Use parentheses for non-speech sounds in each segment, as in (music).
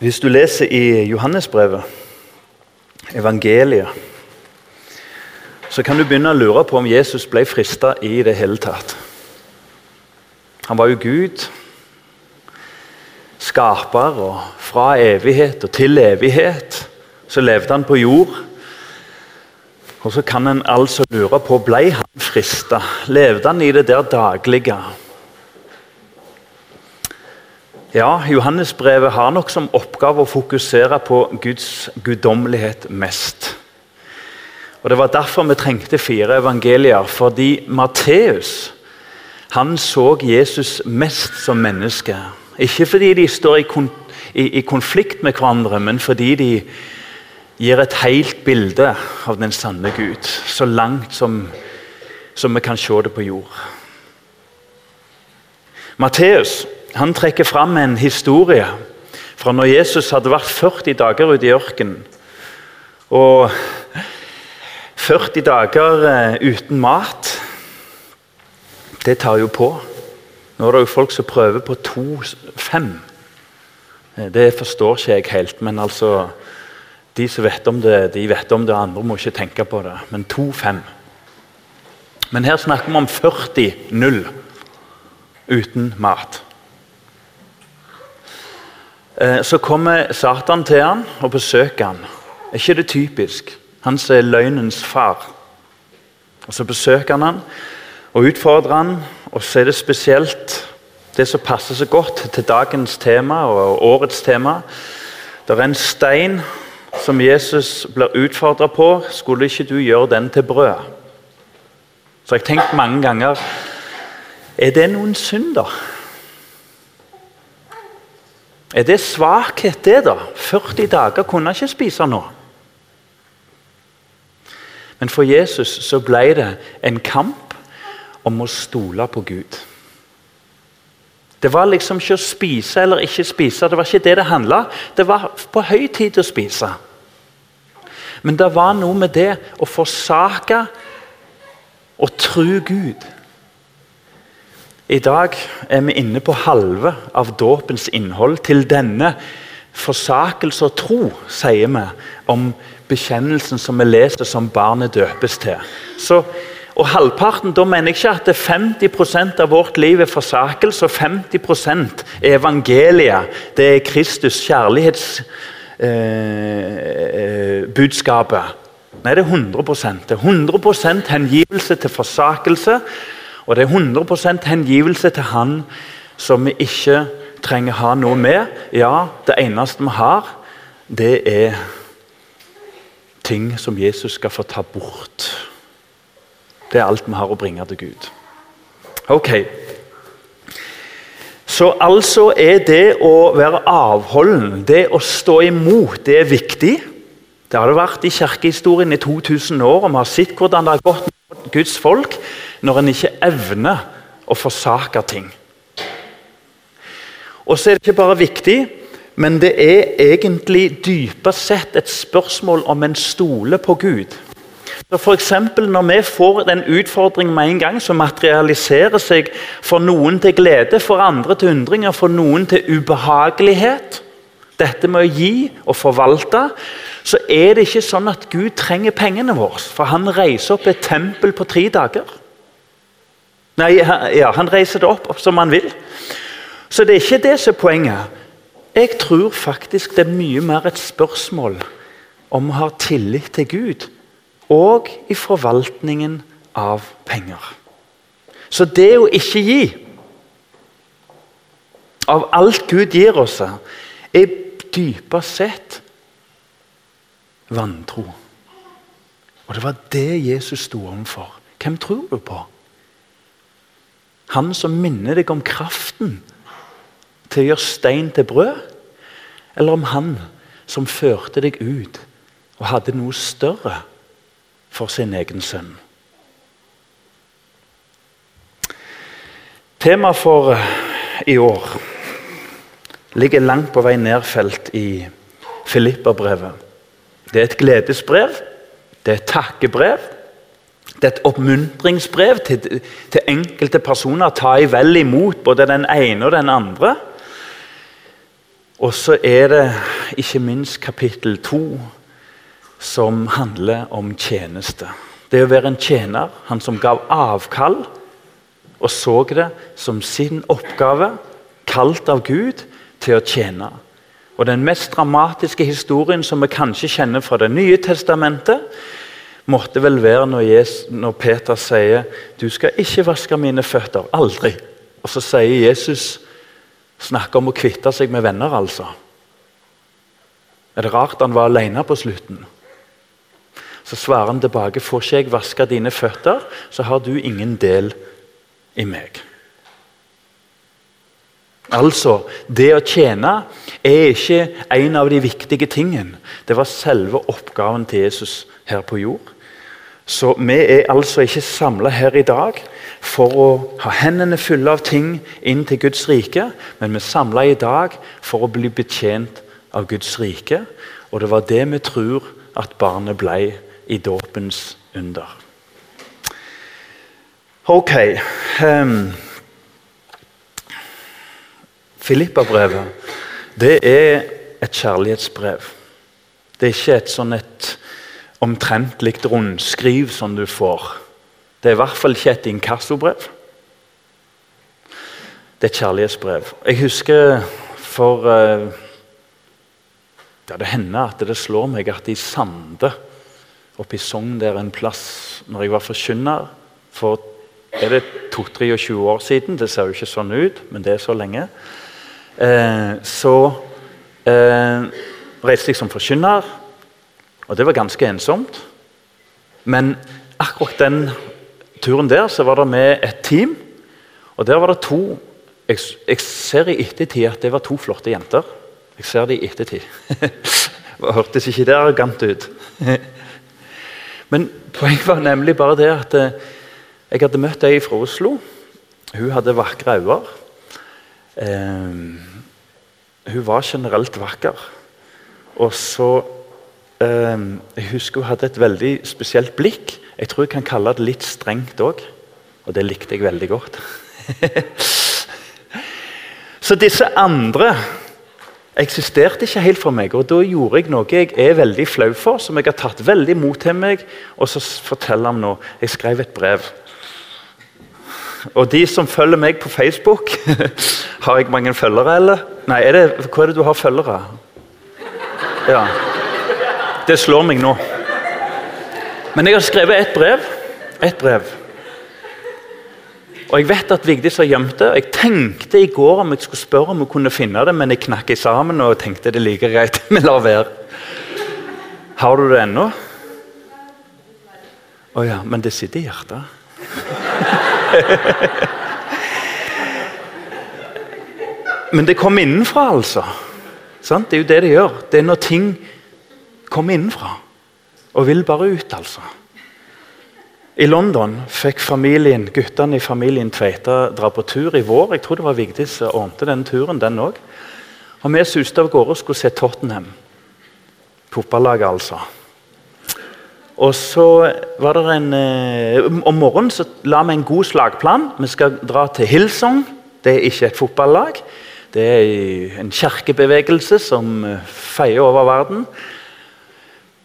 Hvis du leser i Johannesbrevet, evangeliet, så kan du begynne å lure på om Jesus ble frista i det hele tatt. Han var jo Gud, skaper, og fra evighet og til evighet så levde han på jord. Og så kan en altså lure på ble han frista. Levde han i det der daglige? Ja, Johannesbrevet har nok som oppgave å fokusere på Guds guddommelighet mest. Og Det var derfor vi trengte fire evangelier. Fordi Matteus han så Jesus mest som menneske. Ikke fordi de står i, kon i, i konflikt med hverandre, men fordi de gir et helt bilde av den sanne Gud. Så langt som, som vi kan se det på jord. Matteus han trekker fram en historie fra når Jesus hadde vært 40 dager ute i ørkenen. Og 40 dager eh, uten mat, det tar jo på. Nå er det jo folk som prøver på to-fem. Eh, det forstår ikke jeg helt, men altså De som vet om det, de vet om det, andre må ikke tenke på det. Men to-fem. Men her snakker vi om 40-0 uten mat. Eh, så kommer Satan til han og besøker han. Er ikke det typisk? Han som er løgnens far. Og Så besøker han han og utfordrer han, og så er det spesielt det som passer så godt til dagens tema og årets tema. Det er en stein som Jesus blir utfordra på. Skulle ikke du gjøre den til brød? Så jeg har tenkt mange ganger Er det noen synd, da? Er det svakhet, det, da? 40 dager kunne han ikke spise nå. Men for Jesus så ble det en kamp om å stole på Gud. Det var liksom ikke å spise eller ikke spise. Det var ikke det det handla Det var på høy tid å spise. Men det var noe med det å forsake og tro Gud. I dag er vi inne på halve av dåpens innhold. Til denne forsakelse og tro, sier vi om bekjennelsen som vi leser som barnet døpes til. Så, og halvparten, Da mener jeg ikke at det 50% av vårt liv er forsakelse, og 50 er evangeliet. Det er Kristus' kjærlighetsbudskapet. Eh, Nei, det er 100 Det er 100% hengivelse til forsakelse og det er 100% hengivelse til Han som vi ikke trenger ha noe med. Ja, det eneste vi har, det er ting som Jesus skal få ta bort. Det er alt vi har å bringe til Gud. Ok. Så altså er det å være avholden, det å stå imot, det er viktig. Det har det vært i kirkehistorien i 2000 år, og vi har sett hvordan det har gått med Guds folk når en ikke evner å forsake ting. Og så er det ikke bare viktig, men det er egentlig dypest sett et spørsmål om en stoler på Gud. For eksempel, Når vi får den utfordringen med en gang som materialiserer seg for noen til glede, for andre til undringer, for noen til ubehagelighet Dette med å gi og forvalte så er det ikke sånn at Gud trenger pengene våre. For han reiser opp et tempel på tre dager. Nei, ja, Han reiser det opp som han vil. Så det er ikke det som er poenget. Jeg tror faktisk det er mye mer et spørsmål om å ha tillit til Gud og i forvaltningen av penger. Så det å ikke gi av alt Gud gir oss, er dypest sett vantro. Og det var det Jesus sto overfor. Hvem tror du på? Han som minner deg om kraften til å gjøre stein til brød? Eller om han som førte deg ut og hadde noe større for sin egen sønn? Temaet for eh, i år ligger langt på vei nedfelt i Filipperbrevet. Det er et gledesbrev, det er et takkebrev. Det er et oppmuntringsbrev til, til enkelte personer. Ta i vel imot både den ene og den andre. Og så er det ikke minst kapittel to som handler om tjeneste. Det å være en tjener, han som gav avkall og så det som sin oppgave, kalt av Gud, til å tjene. Og Den mest dramatiske historien som vi kanskje kjenner fra Det nye testamentet, måtte vel være når, Jesus, når Peter sier 'Du skal ikke vaske mine føtter'. Aldri. Og så sier Jesus Snakker om å kvitte seg med venner, altså. Er det rart han var alene på slutten? Så svarer han tilbake får ikke jeg vaske dine føtter, så har du ingen del i meg. Altså, det å tjene er ikke en av de viktige tingene. Det var selve oppgaven til Jesus her på jord. Så vi er altså ikke samla her i dag for å ha hendene fulle av ting inn til Guds rike, men vi er samla i dag for å bli betjent av Guds rike. Og det var det vi tror at barnet ble i dåpens under. Ok um, Filippa-brevet det er et kjærlighetsbrev. Det er ikke et sånn et omtrentlig rundskriv som du får. Det er i hvert fall ikke et inkassobrev. Det er et kjærlighetsbrev. Jeg husker for uh, ja, Det hender at det slår meg at i Sande, oppe i Sogn der en plass, når jeg var forkynner for er det 22-23 år siden. Det ser jo ikke sånn ut, men det er så lenge. Eh, så eh, reiste jeg som forkynner, og det var ganske ensomt. Men akkurat den turen der så var det med et team, og der var det to Jeg, jeg ser i ettertid at det var to flotte jenter. Jeg ser det i ettertid. (laughs) hørtes ikke det arrogant ut. (laughs) Men poenget var nemlig bare det at eh, jeg hadde møtt ei fra Oslo. Hun hadde vakre øyne. Eh, hun var generelt vakker. Og så eh, Jeg husker hun hadde et veldig spesielt blikk. Jeg tror jeg kan kalle det litt strengt òg. Og det likte jeg veldig godt. (laughs) så disse andre eksisterte ikke helt for meg. Og da gjorde jeg noe jeg er veldig flau for, som jeg har tatt veldig mot til meg. Og så forteller han nå Jeg skrev et brev. Og de som følger meg på Facebook (laughs) Har jeg mange følgere, eller? Nei, er det, hva er det du har følgere? Ja. Det slår meg nå. Men jeg har skrevet ett brev. Ett brev. Og Jeg vet at Vigdis har gjemt det. Jeg tenkte i går om jeg skulle spørre om hun kunne finne det, men jeg knakk sammen og tenkte det like greit. Vi lar være. Har du det ennå? Å oh ja, men det sitter i hjertet. (laughs) Men det kommer innenfra, altså. Det er jo det det gjør. Det er når ting kommer innenfra og vil bare ut, altså. I London fikk familien, guttene i familien Tveita dra på tur i vår. Jeg tror det var Vigdis som ordnet den turen, den òg. Og vi suste av gårde og skulle se Tottenham. Fotballaget, altså. Og så var det en, eh, Om morgenen så la vi en god slagplan. Vi skal dra til Hillsong. Det er ikke et fotballag. Det er en kirkebevegelse som eh, feier over verden.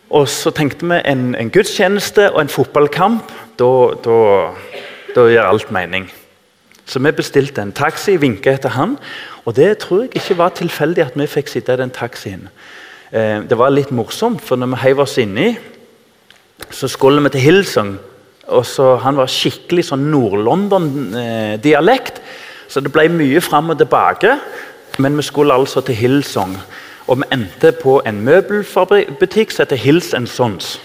Og så tenkte vi en, en gudstjeneste og en fotballkamp. Da, gjør alt mening. Så vi bestilte en taxi, vinka etter han. Og det tror jeg ikke var tilfeldig at vi fikk sitte i den taxien. Eh, det var litt morsomt, for når vi heiv oss inni så skulle vi til Hillsong. og så, Han var skikkelig sånn Nord-London-dialekt. Så det ble mye fram og tilbake. Men vi skulle altså til Hillsong. Og vi endte på en møbelbutikk som heter Hills Sons.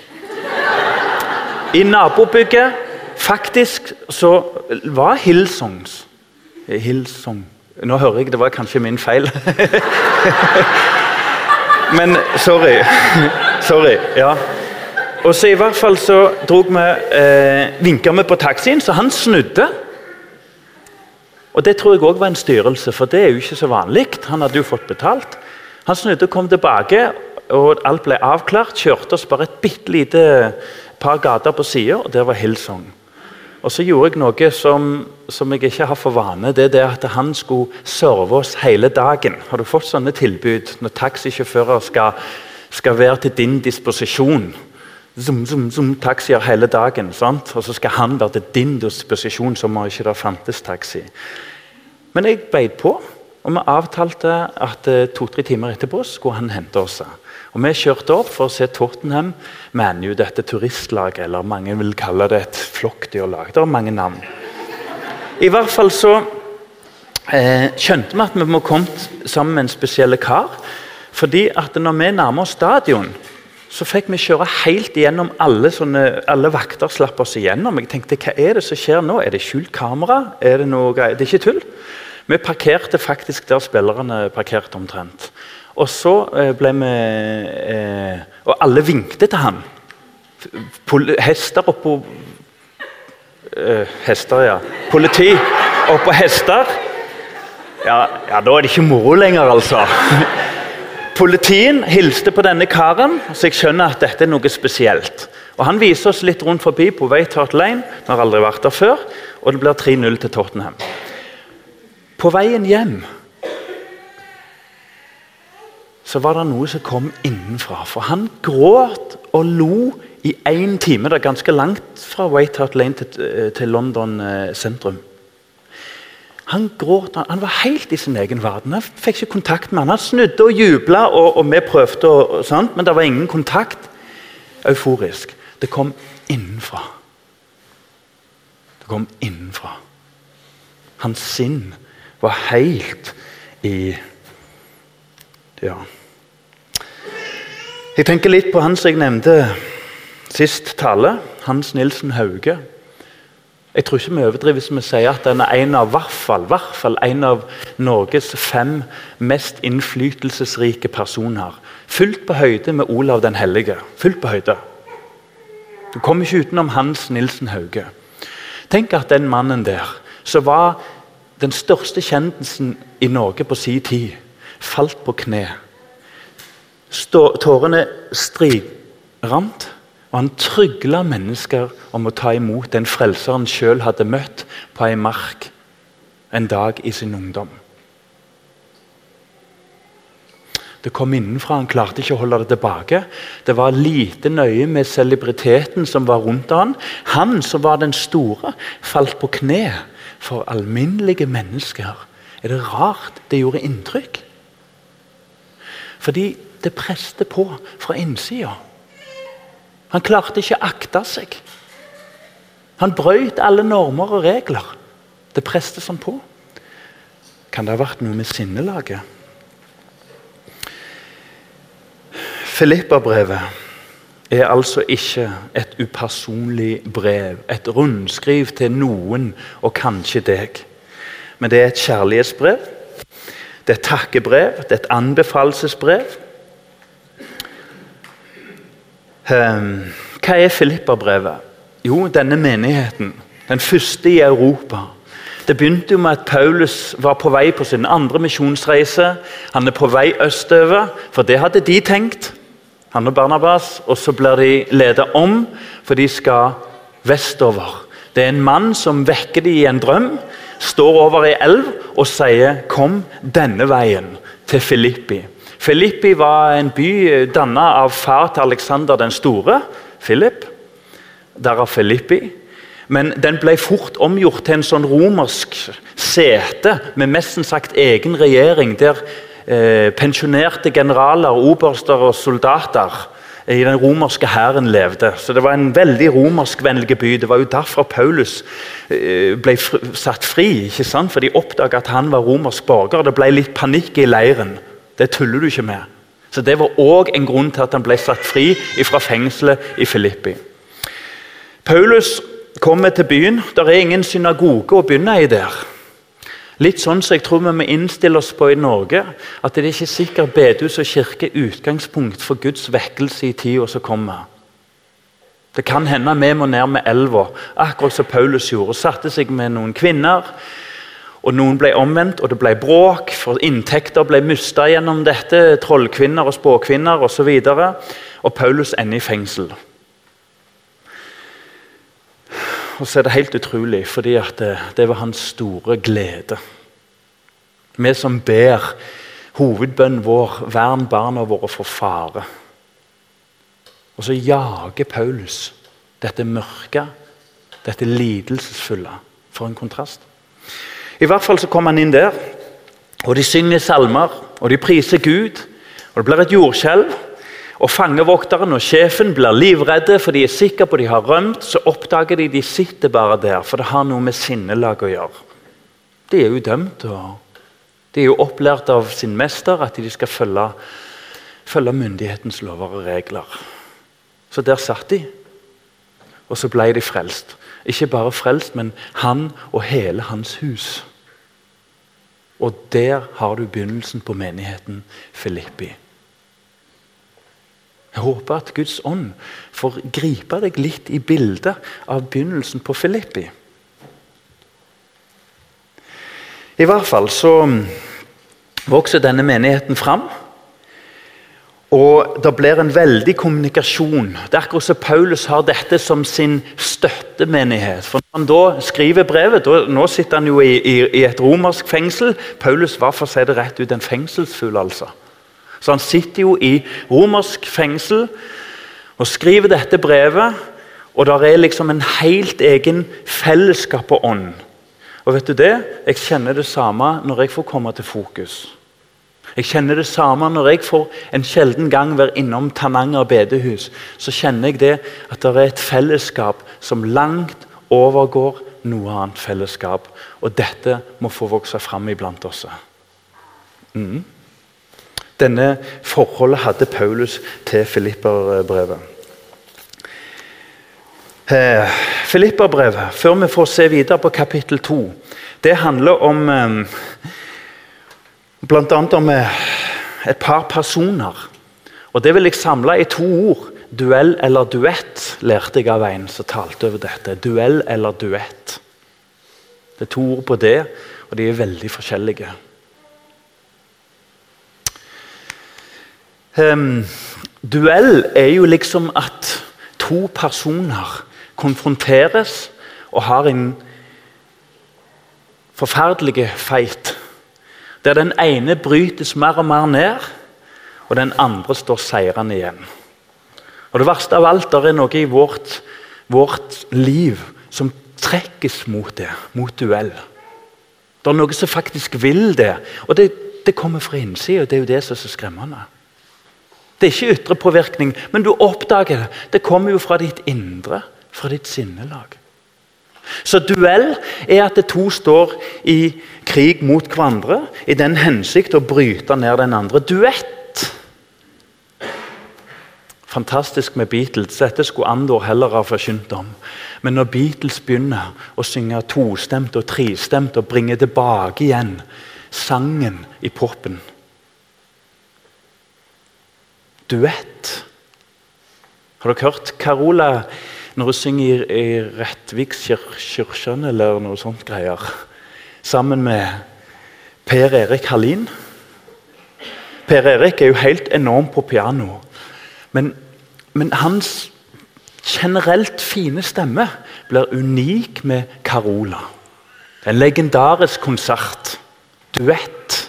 I nabobygget faktisk så var Hillsongs Hillsong Nå hører jeg det var kanskje min feil. (laughs) Men sorry. (laughs) sorry. Ja. Og så i hvert fall så drog vi, eh, vinka vi på taxien, så han snudde. Og Det tror jeg òg var en styrelse, for det er jo ikke så vanlig. Han hadde jo fått betalt. Han snudde og kom tilbake, og alt ble avklart. Kjørte oss bare et bitte lite par gater på sida, og der var Hillsong. Og så gjorde jeg noe som, som, jeg ikke har for vane. Det er det at han skulle serve oss hele dagen. Har du fått sånne tilbud når taxisjåfører skal, skal være til din disposisjon? Zoom, zoom, zoom, taxier hele dagen. Sant? Og så skal han være til din disposisjon som om ikke det fantes taxi. Men jeg beit på, og vi avtalte at eh, to-tre timer etterpå skulle han hente oss. Og Vi kjørte opp for å se Tottenham ManU, dette turistlaget. Eller mange vil kalle det et flokkdyrlag. Det har mange navn. I hvert fall så eh, skjønte vi at vi må komme sammen med en spesiell kar. fordi at når vi nærmer oss stadion, så fikk vi kjøre helt igjennom alle, sånne, alle vakter slapp oss igjennom. Jeg tenkte, Hva er det som skjer nå? Er det skjult kamera? Er det noe greier? Det er ikke tull. Vi parkerte faktisk der spillerne parkerte omtrent. Og så eh, ble vi eh, Og alle vinkte til ham. Hester oppå eh, Hester, ja. Politi oppå hester. Ja, ja, da er det ikke moro lenger, altså. (laughs) Politien hilste på denne karen, så jeg skjønner at dette er noe spesielt. Og Han viser oss litt rundt forbi på White Hart Lane. Vi har aldri vært der før. Og det blir 3-0 til Tottenham. På veien hjem så var det noe som kom innenfra. For han gråt og lo i én time. Det er ganske langt fra White Lane til, eh, til London eh, sentrum. Han gråt, han, han, var helt i sin egen verden. Han fikk ikke kontakt med han. Han snudde og jubla, og, og, vi prøvde, og, og men det var ingen kontakt. Euforisk. Det kom innenfra. Det kom innenfra. Hans sinn var helt i Ja. Jeg tenker litt på han som jeg nevnte sist tale, Hans Nilsen Hauge. Jeg tror ikke vi overdriver hvis vi sier at den er en av, hvert fall, hvert fall en av Norges fem mest innflytelsesrike personer. Fullt på høyde med Olav den hellige. Fullt på høyde. Du kommer ikke utenom Hans Nilsen Hauge. Tenk at den mannen der, som var den største kjendisen i Norge på sin tid, falt på kne Tårene stridrant, og han trygla mennesker om å ta imot den frelser han sjøl hadde møtt på ei mark en dag i sin ungdom. Det kom innenfra, han klarte ikke å holde det tilbake. Det var lite nøye med celebriteten som var rundt han. Han som var den store, falt på kne for alminnelige mennesker. Er det rart det gjorde inntrykk? Fordi det preste på fra innsida. Han klarte ikke å akte seg. Han brøt alle normer og regler. Det prestes han på. Kan det ha vært noe med sinnelaget? Filipperbrevet er altså ikke et upersonlig brev, et rundskriv til noen og kanskje deg. Men det er et kjærlighetsbrev, det er et takkebrev, det er et anbefalelsesbrev. Ehm, hva er Filipperbrevet? Jo, denne menigheten. Den første i Europa. Det begynte jo med at Paulus var på vei på sin andre misjonsreise. Han er på vei østover, for det hadde de tenkt. Han og Barnabas, og Så blir de ledet om, for de skal vestover. Det er en mann som vekker dem i en drøm, står over ei elv og sier 'Kom denne veien' til Filippi. Filippi var en by dannet av far til Alexander den store, Philip. Derav Filippi. Men den ble fort omgjort til en sånn romersk sete med nesten sagt egen regjering, der eh, pensjonerte generaler, oberster og soldater i den romerske hæren levde. Så Det var en veldig romerskvennlig by. Det var jo derfor Paulus eh, ble satt fri. ikke sant? For de oppdaga at han var romersk borger. Det ble litt panikk i leiren. Det tuller du ikke med. Så Det var òg en grunn til at han ble satt fri fra fengselet i Filippi. Paulus kommer til byen. Det er ingen synagoge å begynne i der. Litt sånn som jeg tror vi må innstille oss på i Norge. At det er ikke sikkert bedehus og kirke er utgangspunkt for Guds vekkelse i tida som kommer. Det kan hende vi må ned med elva, akkurat som Paulus gjorde. Satte seg med noen kvinner og Noen ble omvendt, og det ble bråk, for inntekter ble mista gjennom dette. Trollkvinner og spåkvinner osv. Og, så og Paulus ender i fengsel. Og så er det helt utrolig, fordi det, det var hans store glede. Vi som ber hovedbønnen vår, vern barna våre for fare. Og så jager Paulus dette mørke, dette lidelsesfulle. For en kontrast. I hvert fall så kom han inn der, og de synger salmer, og de priser Gud. og Det blir et jordskjelv. Og Fangevokteren og sjefen blir livredde, for de er sikre på at de har rømt. Så oppdager de de sitter bare der, for det har noe med sinnelag å gjøre. De er jo dømt. og De er jo opplært av sin mester at de skal følge, følge myndighetens lover og regler. Så der satt de, og så ble de frelst. Ikke bare frelst, men han og hele hans hus. Og der har du begynnelsen på menigheten Filippi. Jeg håper at Guds ånd får gripe deg litt i bildet av begynnelsen på Filippi. I hvert fall så vokser denne menigheten fram. Og Det blir en veldig kommunikasjon. Det er akkurat som Paulus har dette som sin støttemenighet. For Når han da skriver brevet, da, Nå sitter han jo i, i, i, et romersk fengsel. Paulus var for å si det rett ut en fengselsfugl. altså. Så han sitter jo i romersk fengsel og skriver dette brevet. Og der er liksom en helt egen fellesskap og ånd. Og vet du det? Jeg kjenner det samme når jeg får komme til fokus. Jeg kjenner det samme når jeg får en sjelden gang være innom Tananger bedehus. Så kjenner jeg det at det er et fellesskap som langt overgår noe annet fellesskap. Og dette må få vokse fram iblant oss. Mm. Denne forholdet hadde Paulus til Filipperbrevet. Eh, Filipperbrevet, før vi får se videre på kapittel 2, det handler om eh, bl.a. om eh, et par personer. Og Det vil jeg samle i to ord. Duell eller duett, lærte jeg av en som talte over dette. Duell eller duett. Det er to ord på det, og de er veldig forskjellige. Um, duell er jo liksom at to personer konfronteres og har en forferdelig fight. Der den ene brytes mer og mer ned, og den andre står seirende igjen. Og Det verste av alt er noe i vårt, vårt liv som trekkes mot det, mot duell. Det er noe som faktisk vil det. Og det, det kommer fra innsida, det er jo det som er så skremmende. Det er ikke ytre påvirkning, men du oppdager det. Det kommer jo fra ditt indre, fra ditt sinnelag. Så duell er at det to står i krig mot hverandre i den hensikt å bryte ned den andre. Duett. Fantastisk med Beatles. Dette skulle Andor heller ha forkynt om. Men når Beatles begynner å synge tostemt og trestemt og bringe tilbake igjen sangen i poppen duett. Har dere hørt Carola når hun synger i, Rettvikskirken eller noe sånt greier? Sammen med Per Erik Hallin. Per Erik er jo helt enorm på piano. Men, men hans generelt fine stemme blir unik med Carola. En legendarisk konsert. Duett.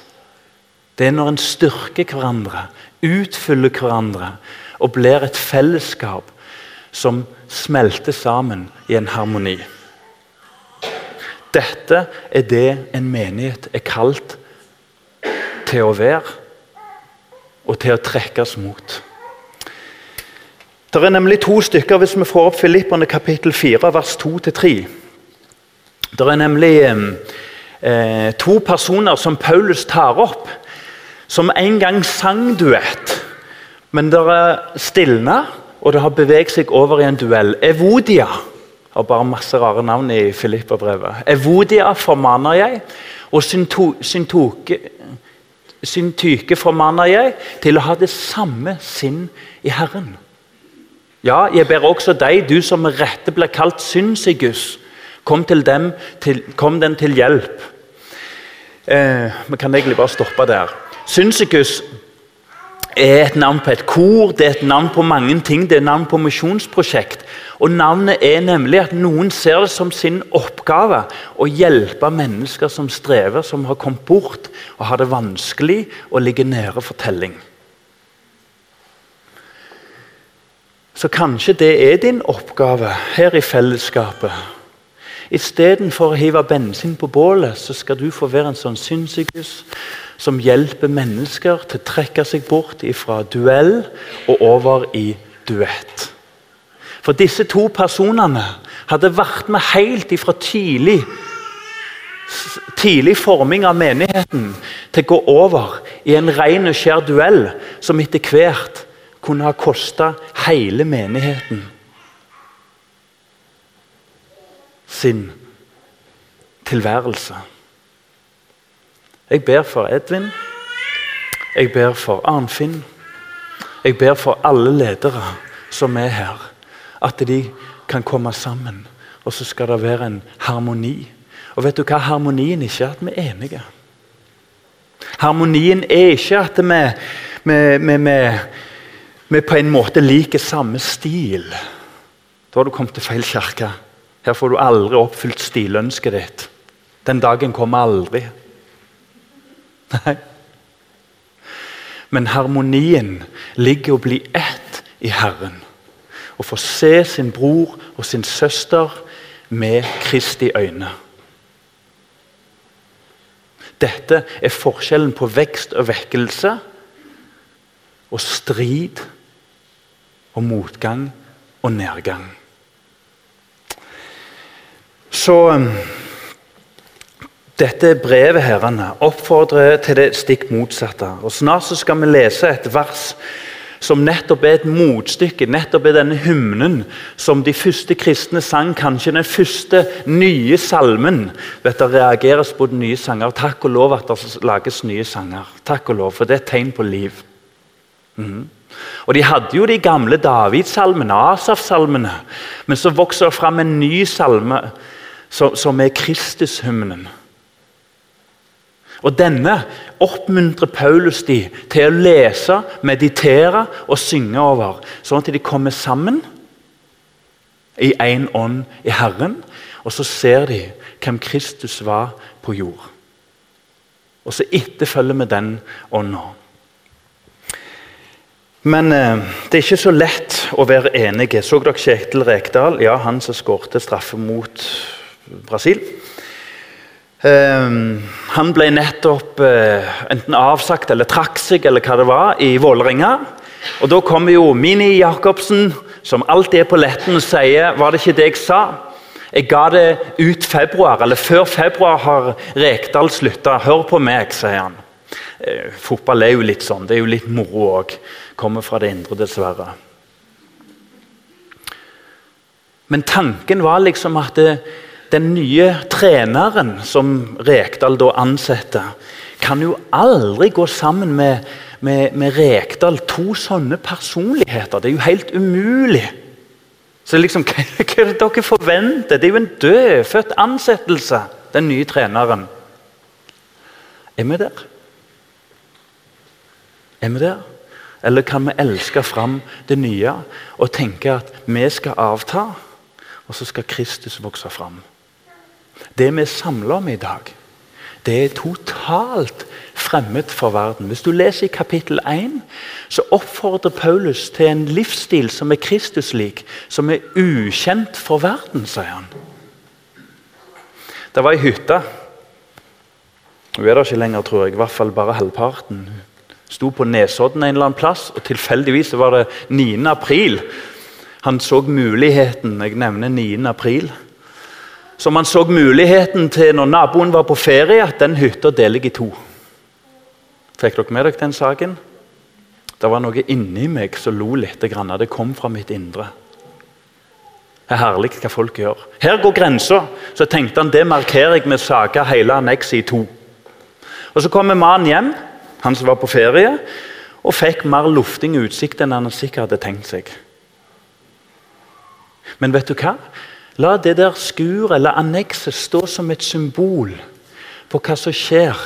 Det er når en styrker hverandre, utfyller hverandre og blir et fellesskap som smelter sammen i en harmoni. Dette er det en menighet er kalt til å være og til å trekkes mot. Det er nemlig to stykker hvis vi får opp Filipperne kapittel 4, vers 2-3. Det er nemlig eh, to personer som Paulus tar opp som en gang sang duett, men det er stilna, og det har beveget seg over i en duell. Evodia har bare masse rare navn i Filippa-brevet. Evodia formaner jeg, og syntyke formaner jeg til å ha det samme sinn i Herren. Ja, jeg ber også deg, du som med rette blir kalt synsigus, kom, til dem, til, kom den til hjelp. Eh, vi kan egentlig bare stoppe der. Synsikus er et navn på et kor, det er et navn på mange ting. Det er et navn på misjonsprosjekt. Og Navnet er nemlig at noen ser det som sin oppgave å hjelpe mennesker som strever, som har kommet bort og har det vanskelig og ligger nede for telling. Så kanskje det er din oppgave her i fellesskapet. Istedenfor å hive bensin på bålet, så skal du få være en sånn synsykus som hjelper mennesker til å trekke seg bort fra duell og over i duett. For disse to personene hadde vært med helt ifra tidlig, tidlig forming av menigheten til å gå over i en ren og skjær duell som etter hvert kunne ha kosta hele menigheten sin tilværelse. Jeg ber for Edvin. Jeg ber for Arnfinn. Jeg ber for alle ledere som er her at de kan komme sammen. Og så skal det være en harmoni. Og vet du hva? Harmonien ikke er at vi er enige. Harmonien er ikke at vi, vi, vi, vi på en måte liker samme stil. Da har du kommet til feil kirke. Her får du aldri oppfylt stilønsket ditt. Den dagen kommer aldri. Nei. Men harmonien ligger å bli ett i Herren å få se sin bror og sin søster med Kristi øyne. Dette er forskjellen på vekst og vekkelse og strid og motgang og nedgang. Så um, dette brevet herrene, oppfordrer til det stikk motsatte. Og Snart så skal vi lese et vers som nettopp er et motstykke, nettopp er denne hymnen som de første kristne sang, kanskje den første nye salmen. Vet Det reageres på nye sanger. Takk og lov at det lages nye sanger. Takk og lov, For det er et tegn på liv. Mm. Og De hadde jo de gamle Davidsalmene, Asaf-salmene, men så vokser det fram en ny salme som, som er Kristushymnen. Og Denne oppmuntrer Paulus de til å lese, meditere og synge over, sånn at de kommer sammen i én ånd i Herren. Og så ser de hvem Kristus var på jord. Og så etterfølger vi den ånda. Men eh, det er ikke så lett å være enige. Så dere Kjetil Rekdal? Ja, han som skårte straffe mot Brasil. Ehm, han ble nettopp uh, enten avsagt eller trakk seg eller hva det var, i Vålerenga. Og Da kommer jo Mini Jacobsen, som alltid er på letten, og sier Var det ikke det jeg sa? Jeg ga det ut februar, eller før februar har Rekdal slutta. Hør på meg, sier han. Uh, fotball er jo litt sånn. Det er jo litt moro òg. Kommer fra det indre, dessverre. Men tanken var liksom at det, den nye treneren som Rekdal da ansetter, kan jo aldri gå sammen med, med, med Rekdal. To sånne personligheter. Det er jo helt umulig. Så liksom, (laughs) Hva er det dere forventer? Det er jo en dødfødt ansettelse, den nye treneren. Er vi der? Er vi der? Eller kan vi elske fram det nye og tenke at vi skal avta, og så skal Kristus vokse fram? Det vi er samla om i dag, det er totalt fremmed for verden. Hvis du leser i kapittel 1, så oppfordrer Paulus til en livsstil som er Kristuslik, som er ukjent for verden, sier han. Det var ei hytte. Hun er der ikke lenger, tror jeg. I hvert fall bare halvparten. Sto på Nesodden en eller annen plass, og tilfeldigvis var det 9. april. Han så muligheten. Jeg nevner 9. april som han så muligheten til når naboen var på ferie, at den hytta deler jeg i to. Fikk dere med dere den saken? Det var noe inni meg som lo litt. Grann. Det kom fra mitt indre. Det er herlig hva folk gjør. Her går grensa. Så tenkte han det markerer jeg med å sage hele annekset i to. Og Så kommer mannen hjem, han som var på ferie, og fikk mer lufting utsikt enn han sikkert hadde tenkt seg. Men vet du hva? La det der skuret eller annekset stå som et symbol på hva som skjer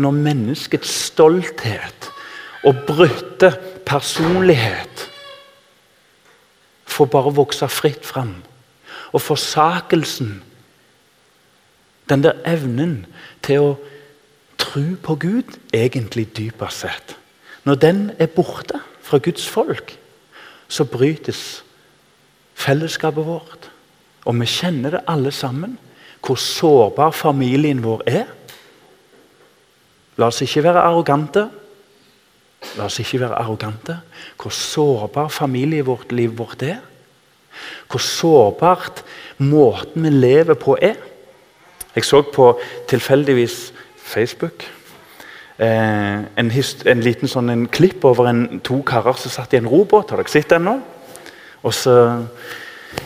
når menneskets stolthet og brutte personlighet får bare vokse fritt fram. Og forsakelsen, den der evnen til å tro på Gud, egentlig dypest sett Når den er borte fra Guds folk, så brytes fellesskapet vårt. Og vi kjenner det alle sammen, hvor sårbar familien vår er. La oss ikke være arrogante. La oss ikke være arrogante. Hvor sårbar familielivet vårt er. Hvor sårbart måten vi lever på, er. Jeg så på tilfeldigvis Facebook eh, en, en, liten sånn en klipp over en, to karer som satt i en robåt. Har dere sett den nå? Og så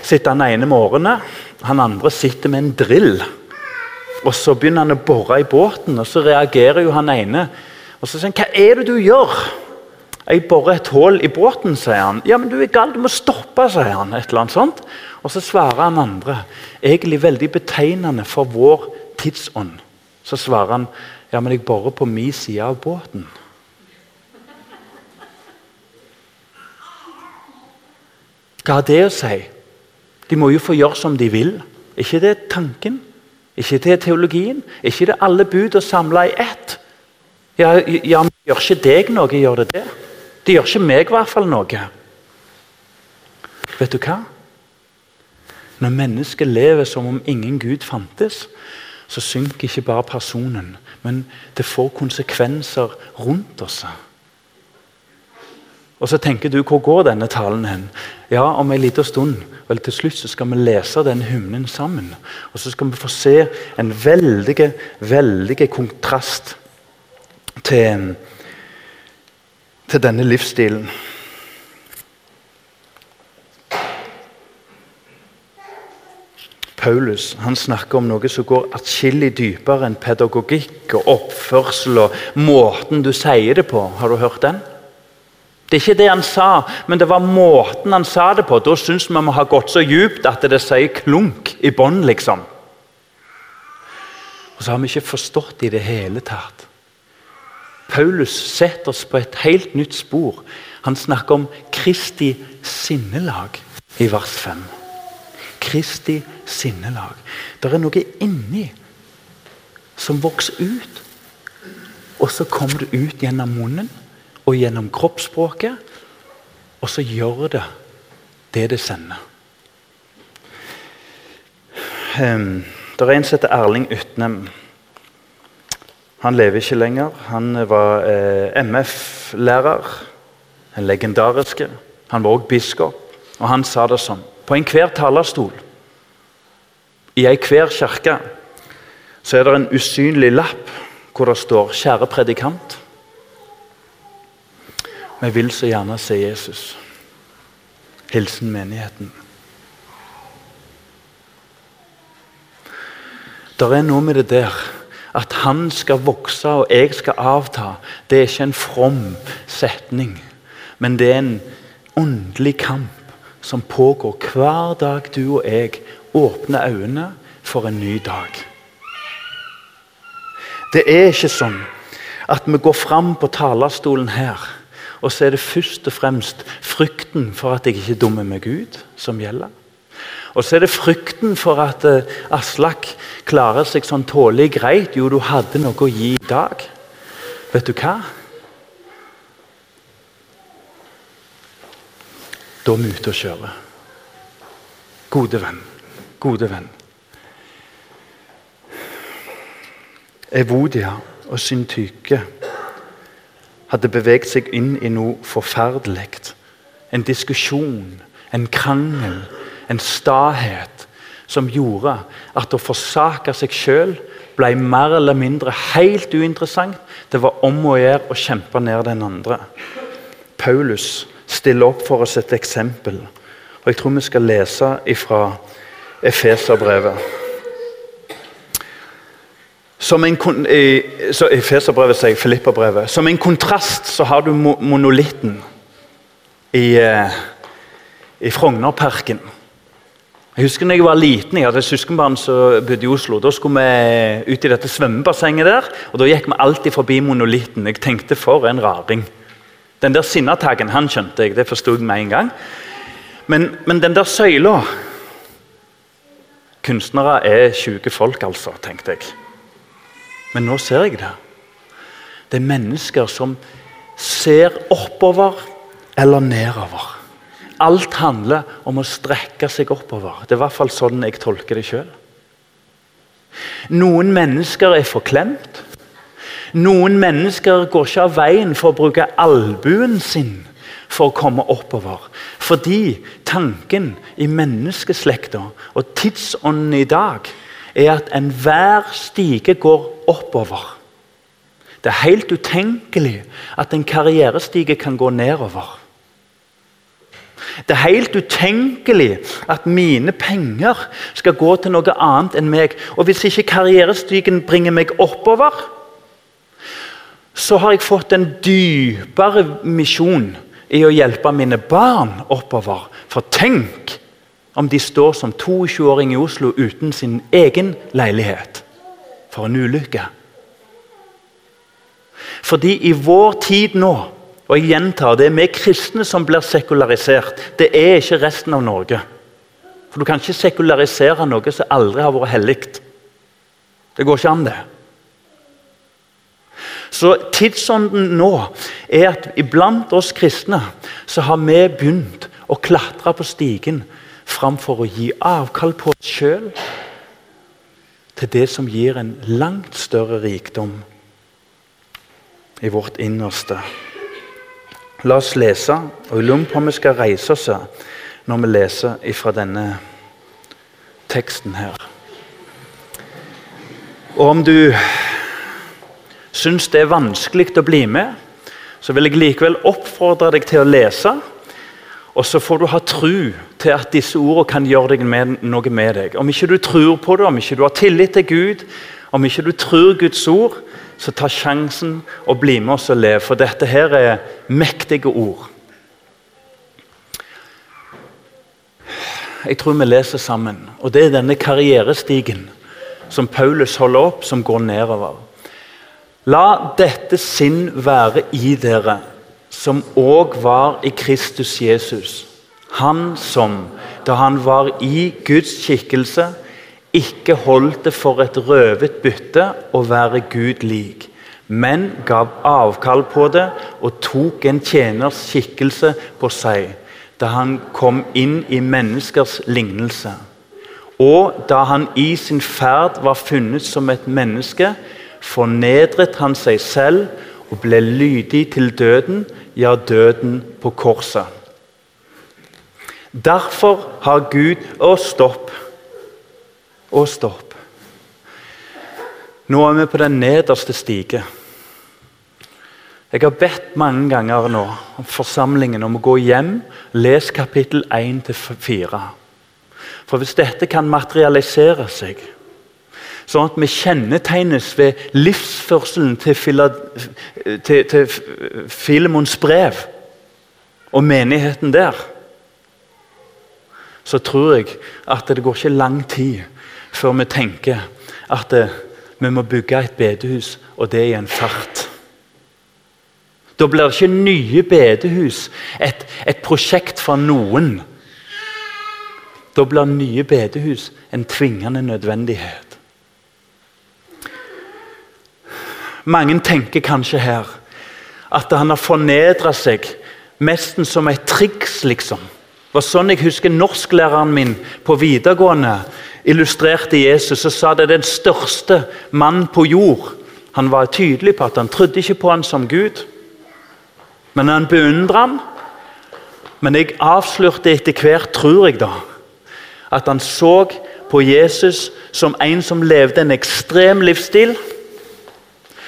sitter han ene med årene, han andre sitter med en drill. Og Så begynner han å bore i båten, og så reagerer jo han ene. Og så sier han 'Hva er det du gjør?' 'Jeg borer et hull i båten', sier han. 'Ja, men du er gal, du må stoppe', sier han. et eller annet sånt. Og så svarer han andre, egentlig veldig betegnende for vår tidsånd. Så svarer han 'Ja, men jeg borer på min side av båten'. Hva har det å si? De må jo få gjøre som de vil. ikke det tanken? Ikke det teologien? ikke det alle bud å samle i ett? Ja, ja, men gjør ikke deg noe, gjør det det? Det gjør ikke meg i hvert fall noe. Vet du hva? Når mennesket lever som om ingen Gud fantes, så synker ikke bare personen, men det får konsekvenser rundt oss. Og så tenker du, hvor går denne talen hen? Ja, om en liten stund vel til slutt så skal vi lese den hymnen sammen. Og så skal vi få se en veldig, veldig kontrast til, til denne livsstilen. Paulus han snakker om noe som går atskillig dypere enn pedagogikk og oppførsel og måten du sier det på. Har du hørt den? Det er ikke det han sa, men det var måten han sa det på. Da syns vi må ha gått så djupt at det sier klunk i bånn, liksom. Og så har vi ikke forstått i det hele tatt. Paulus setter oss på et helt nytt spor. Han snakker om Kristi sinnelag i vers 5. Kristi sinnelag. Det er noe inni som vokser ut, og så kommer det ut gjennom munnen og gjennom kroppsspråket. Og så gjør det det det sender. Um, det er en som heter Erling Utnem. Han lever ikke lenger. Han var eh, MF-lærer. En legendariske. Han var også biskop. Og han sa det sånn På enhver talerstol i enhver kirke så er det en usynlig lapp hvor det står 'Kjære predikant'. Vi vil så gjerne se Jesus. Hilsen menigheten. Det er noe med det der at han skal vokse og jeg skal avta. Det er ikke en from setning, men det er en åndelig kamp som pågår hver dag du og jeg åpner øynene for en ny dag. Det er ikke sånn at vi går fram på talerstolen her og så er det først og fremst frykten for at jeg ikke dummer meg ut, som gjelder. Og så er det frykten for at uh, Aslak klarer seg sånn tålelig greit. Jo, du hadde noe å gi i dag. Vet du hva? Da er vi ute og kjører. Gode venn. Gode venn. Evodia og Syntyke hadde beveget seg inn i noe forferdelig. En diskusjon, en krangel, en stahet som gjorde at å forsake seg sjøl ble mer eller mindre helt uinteressant. Det var om å gjøre å kjempe ned den andre. Paulus stiller opp for oss et eksempel. Og Jeg tror vi skal lese fra Efeserbrevet. Som en, så Efeserbrevet sier Filipperbrevet. Som en kontrast så har du monolitten i, eh, i Frognerparken. Jeg husker da jeg var liten, jeg hadde et søskenbarn som bodde i Oslo. Da skulle vi ut i dette svømmebassenget der, og da gikk vi alltid forbi monolitten. Jeg tenkte for en raring. Den der sinnataggen han skjønte jeg, det forsto jeg med en gang. Men, men den der søyla Kunstnere er sjuke folk, altså, tenkte jeg. Men nå ser jeg det. Det er mennesker som ser oppover eller nedover. Alt handler om å strekke seg oppover. Det er i hvert fall sånn jeg tolker det sjøl. Noen mennesker er forklemt. Noen mennesker går ikke av veien for å bruke albuen sin for å komme oppover. Fordi tanken i menneskeslekta og tidsånden i dag er at enhver stige går oppover. Det er helt utenkelig at en karrierestige kan gå nedover. Det er helt utenkelig at mine penger skal gå til noe annet enn meg. Og hvis ikke karrierestigen bringer meg oppover, så har jeg fått en dypere misjon i å hjelpe mine barn oppover. For tenk om de står som 22-åring i Oslo uten sin egen leilighet. For en ulykke. Fordi i vår tid nå og jeg gjentar, Det er vi kristne som blir sekularisert. Det er ikke resten av Norge. For Du kan ikke sekularisere noe som aldri har vært hellig. Det går ikke an, det. Så tidsånden nå er at iblant oss kristne så har vi begynt å klatre på stigen framfor å gi avkall på oss sjøl til det som gir en langt større rikdom i vårt innerste. La oss lese, og lurer på om vi skal reise oss når vi leser fra denne teksten her. Og om du syns det er vanskelig å bli med, så vil jeg likevel oppfordre deg til å lese. Og så får du ha tro til at disse ordene kan gjøre med, noe med deg. Om ikke du tror på det, om ikke du har tillit til Gud, om ikke du tror Guds ord, så ta sjansen og bli med oss og lev, for dette her er mektige ord. Jeg tror vi leser sammen, og det er denne karrierestigen som Paulus holder opp, som går nedover. La dette sinn være i dere, som òg var i Kristus Jesus. Han som, da han var i Guds skikkelse, ikke holdt det for et røvet bytte å være Gud lik, men gav avkall på det og tok en tjeners skikkelse på seg da han kom inn i menneskers lignelse. Og da han i sin ferd var funnet som et menneske, fornedret han seg selv og ble lydig til døden, ja, døden på korset. Derfor har Gud Å, stopp! Å, stopp. Nå er vi på den nederste stige. Jeg har bedt mange ganger nå om forsamlingen om å gå hjem og lese kapittel 1-4. For hvis dette kan materialisere seg, sånn at vi kjennetegnes ved livsførselen til, til, til Filemons brev og menigheten der, så tror jeg at det går ikke lang tid før vi tenker at eh, vi må bygge et bedehus, og det i en fart. Da blir det ikke nye bedehus et, et prosjekt for noen. Da blir nye bedehus en tvingende nødvendighet. Mange tenker kanskje her at han har fornedra seg nesten som et triks, liksom. Det var sånn jeg husker norsklæreren min på videregående illustrerte Jesus og sa det den største mann på jord. Han var tydelig på at han trodde ikke på han som Gud, men han beundra ham. Men jeg avslørte etter hvert, tror jeg, da, at han så på Jesus som en som levde en ekstrem livsstil.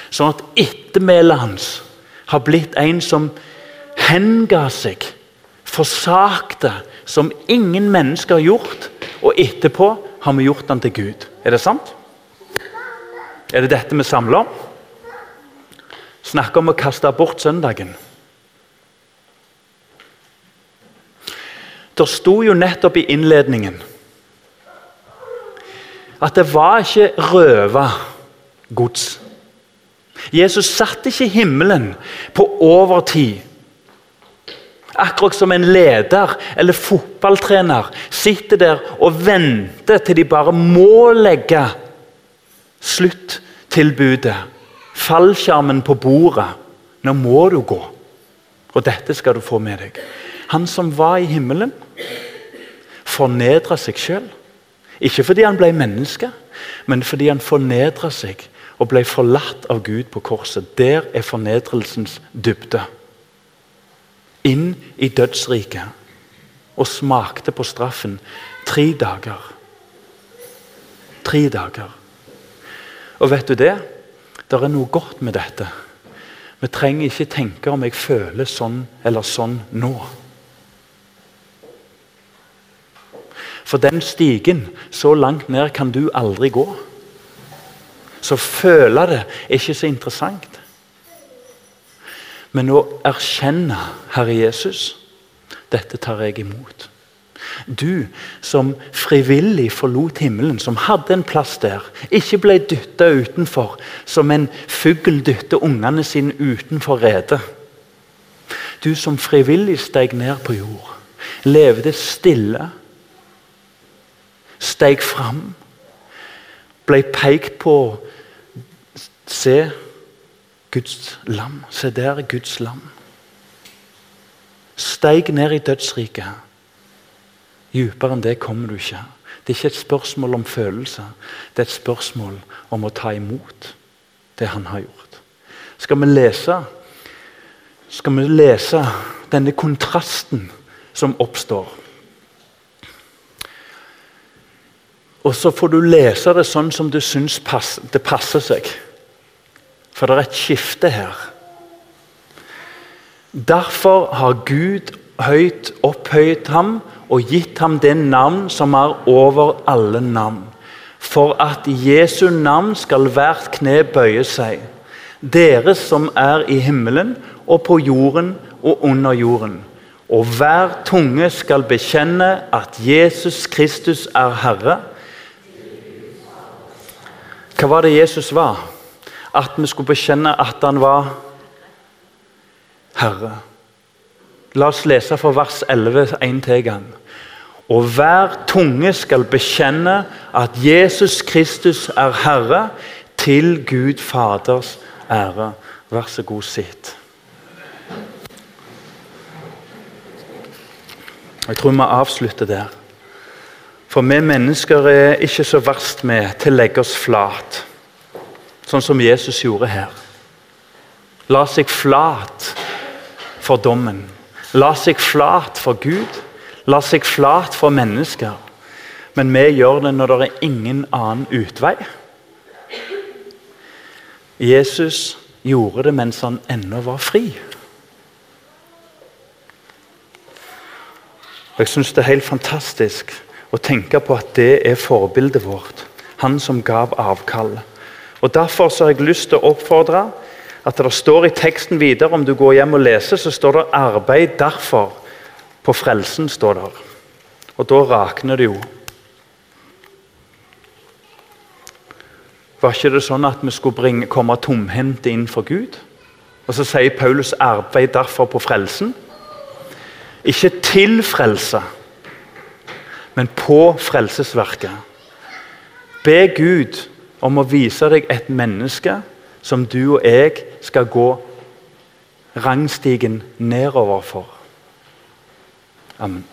Sånn at ettermælet hans har blitt en som henga seg, forsakte, som ingen mennesker har gjort. Og etterpå har vi gjort den til Gud. Er det sant? Er det dette vi samler om? Snakker om å kaste bort søndagen. Det sto jo nettopp i innledningen at det var ikke røva gods. Jesus satt ikke i himmelen på overtid. Akkurat som en leder eller fotballtrener sitter der og venter til de bare må legge sluttilbudet. Fallskjermen på bordet. Nå må du gå. Og dette skal du få med deg. Han som var i himmelen, fornedra seg sjøl. Ikke fordi han ble menneske, men fordi han fornedra seg og ble forlatt av Gud på korset. Der er fornedrelsens dybde. Inn i dødsriket og smakte på straffen tre dager. Tre dager. Og vet du det? Det er noe godt med dette. Vi trenger ikke tenke om jeg føler sånn eller sånn nå. For den stigen, så langt ned kan du aldri gå. Så føle det er ikke så interessant. Men å erkjenne Herre Jesus, dette tar jeg imot. Du som frivillig forlot himmelen, som hadde en plass der, ikke ble dytta utenfor som en fugl dytter ungene sine utenfor redet. Du som frivillig steg ned på jord, levde stille, steg fram, ble pekt på Se Guds lam. Se der er Guds lam. Steig ned i dødsriket. Dypere enn det kommer du ikke. Det er ikke et spørsmål om følelser, det er et spørsmål om å ta imot det han har gjort. Skal vi lese, skal vi lese denne kontrasten som oppstår? Og så får du lese det sånn som du syns det passer seg. For det er et skifte her. Derfor har Gud høyt opphøyet ham og gitt ham det navn som er over alle navn. For at Jesu navn skal hvert kne bøye seg. Dere som er i himmelen og på jorden og under jorden. Og hver tunge skal bekjenne at Jesus Kristus er Herre. Hva var det Jesus var? At vi skulle bekjenne at han var Herre. La oss lese fra vers 11 en til gang. Og hver tunge skal bekjenne at Jesus Kristus er Herre, til Gud Faders ære. Vær så god, sitt. Jeg tror vi avslutter der. For vi mennesker er ikke så verst med til å legge oss flat, sånn som Jesus gjorde her. La seg flat for dommen. La seg flat for Gud la seg flat for mennesker. Men vi gjør det når det er ingen annen utvei. Jesus gjorde det mens han ennå var fri. Jeg syns det er helt fantastisk å tenke på at det er forbildet vårt. Han som gav avkall. Og Derfor så har jeg lyst til å oppfordre at det står i teksten videre, om du går hjem og leser, så står det 'arbeid derfor' På frelsen, står det. Og da rakner det jo. Var ikke det sånn at vi skulle bringe, komme tomhendte inn for Gud? Og så sier Paulus 'arbeid derfor på frelsen'. Ikke til frelse, men på frelsesverket. Be Gud om å vise deg et menneske som du og jeg skal gå rangstigen nedover for. Amen.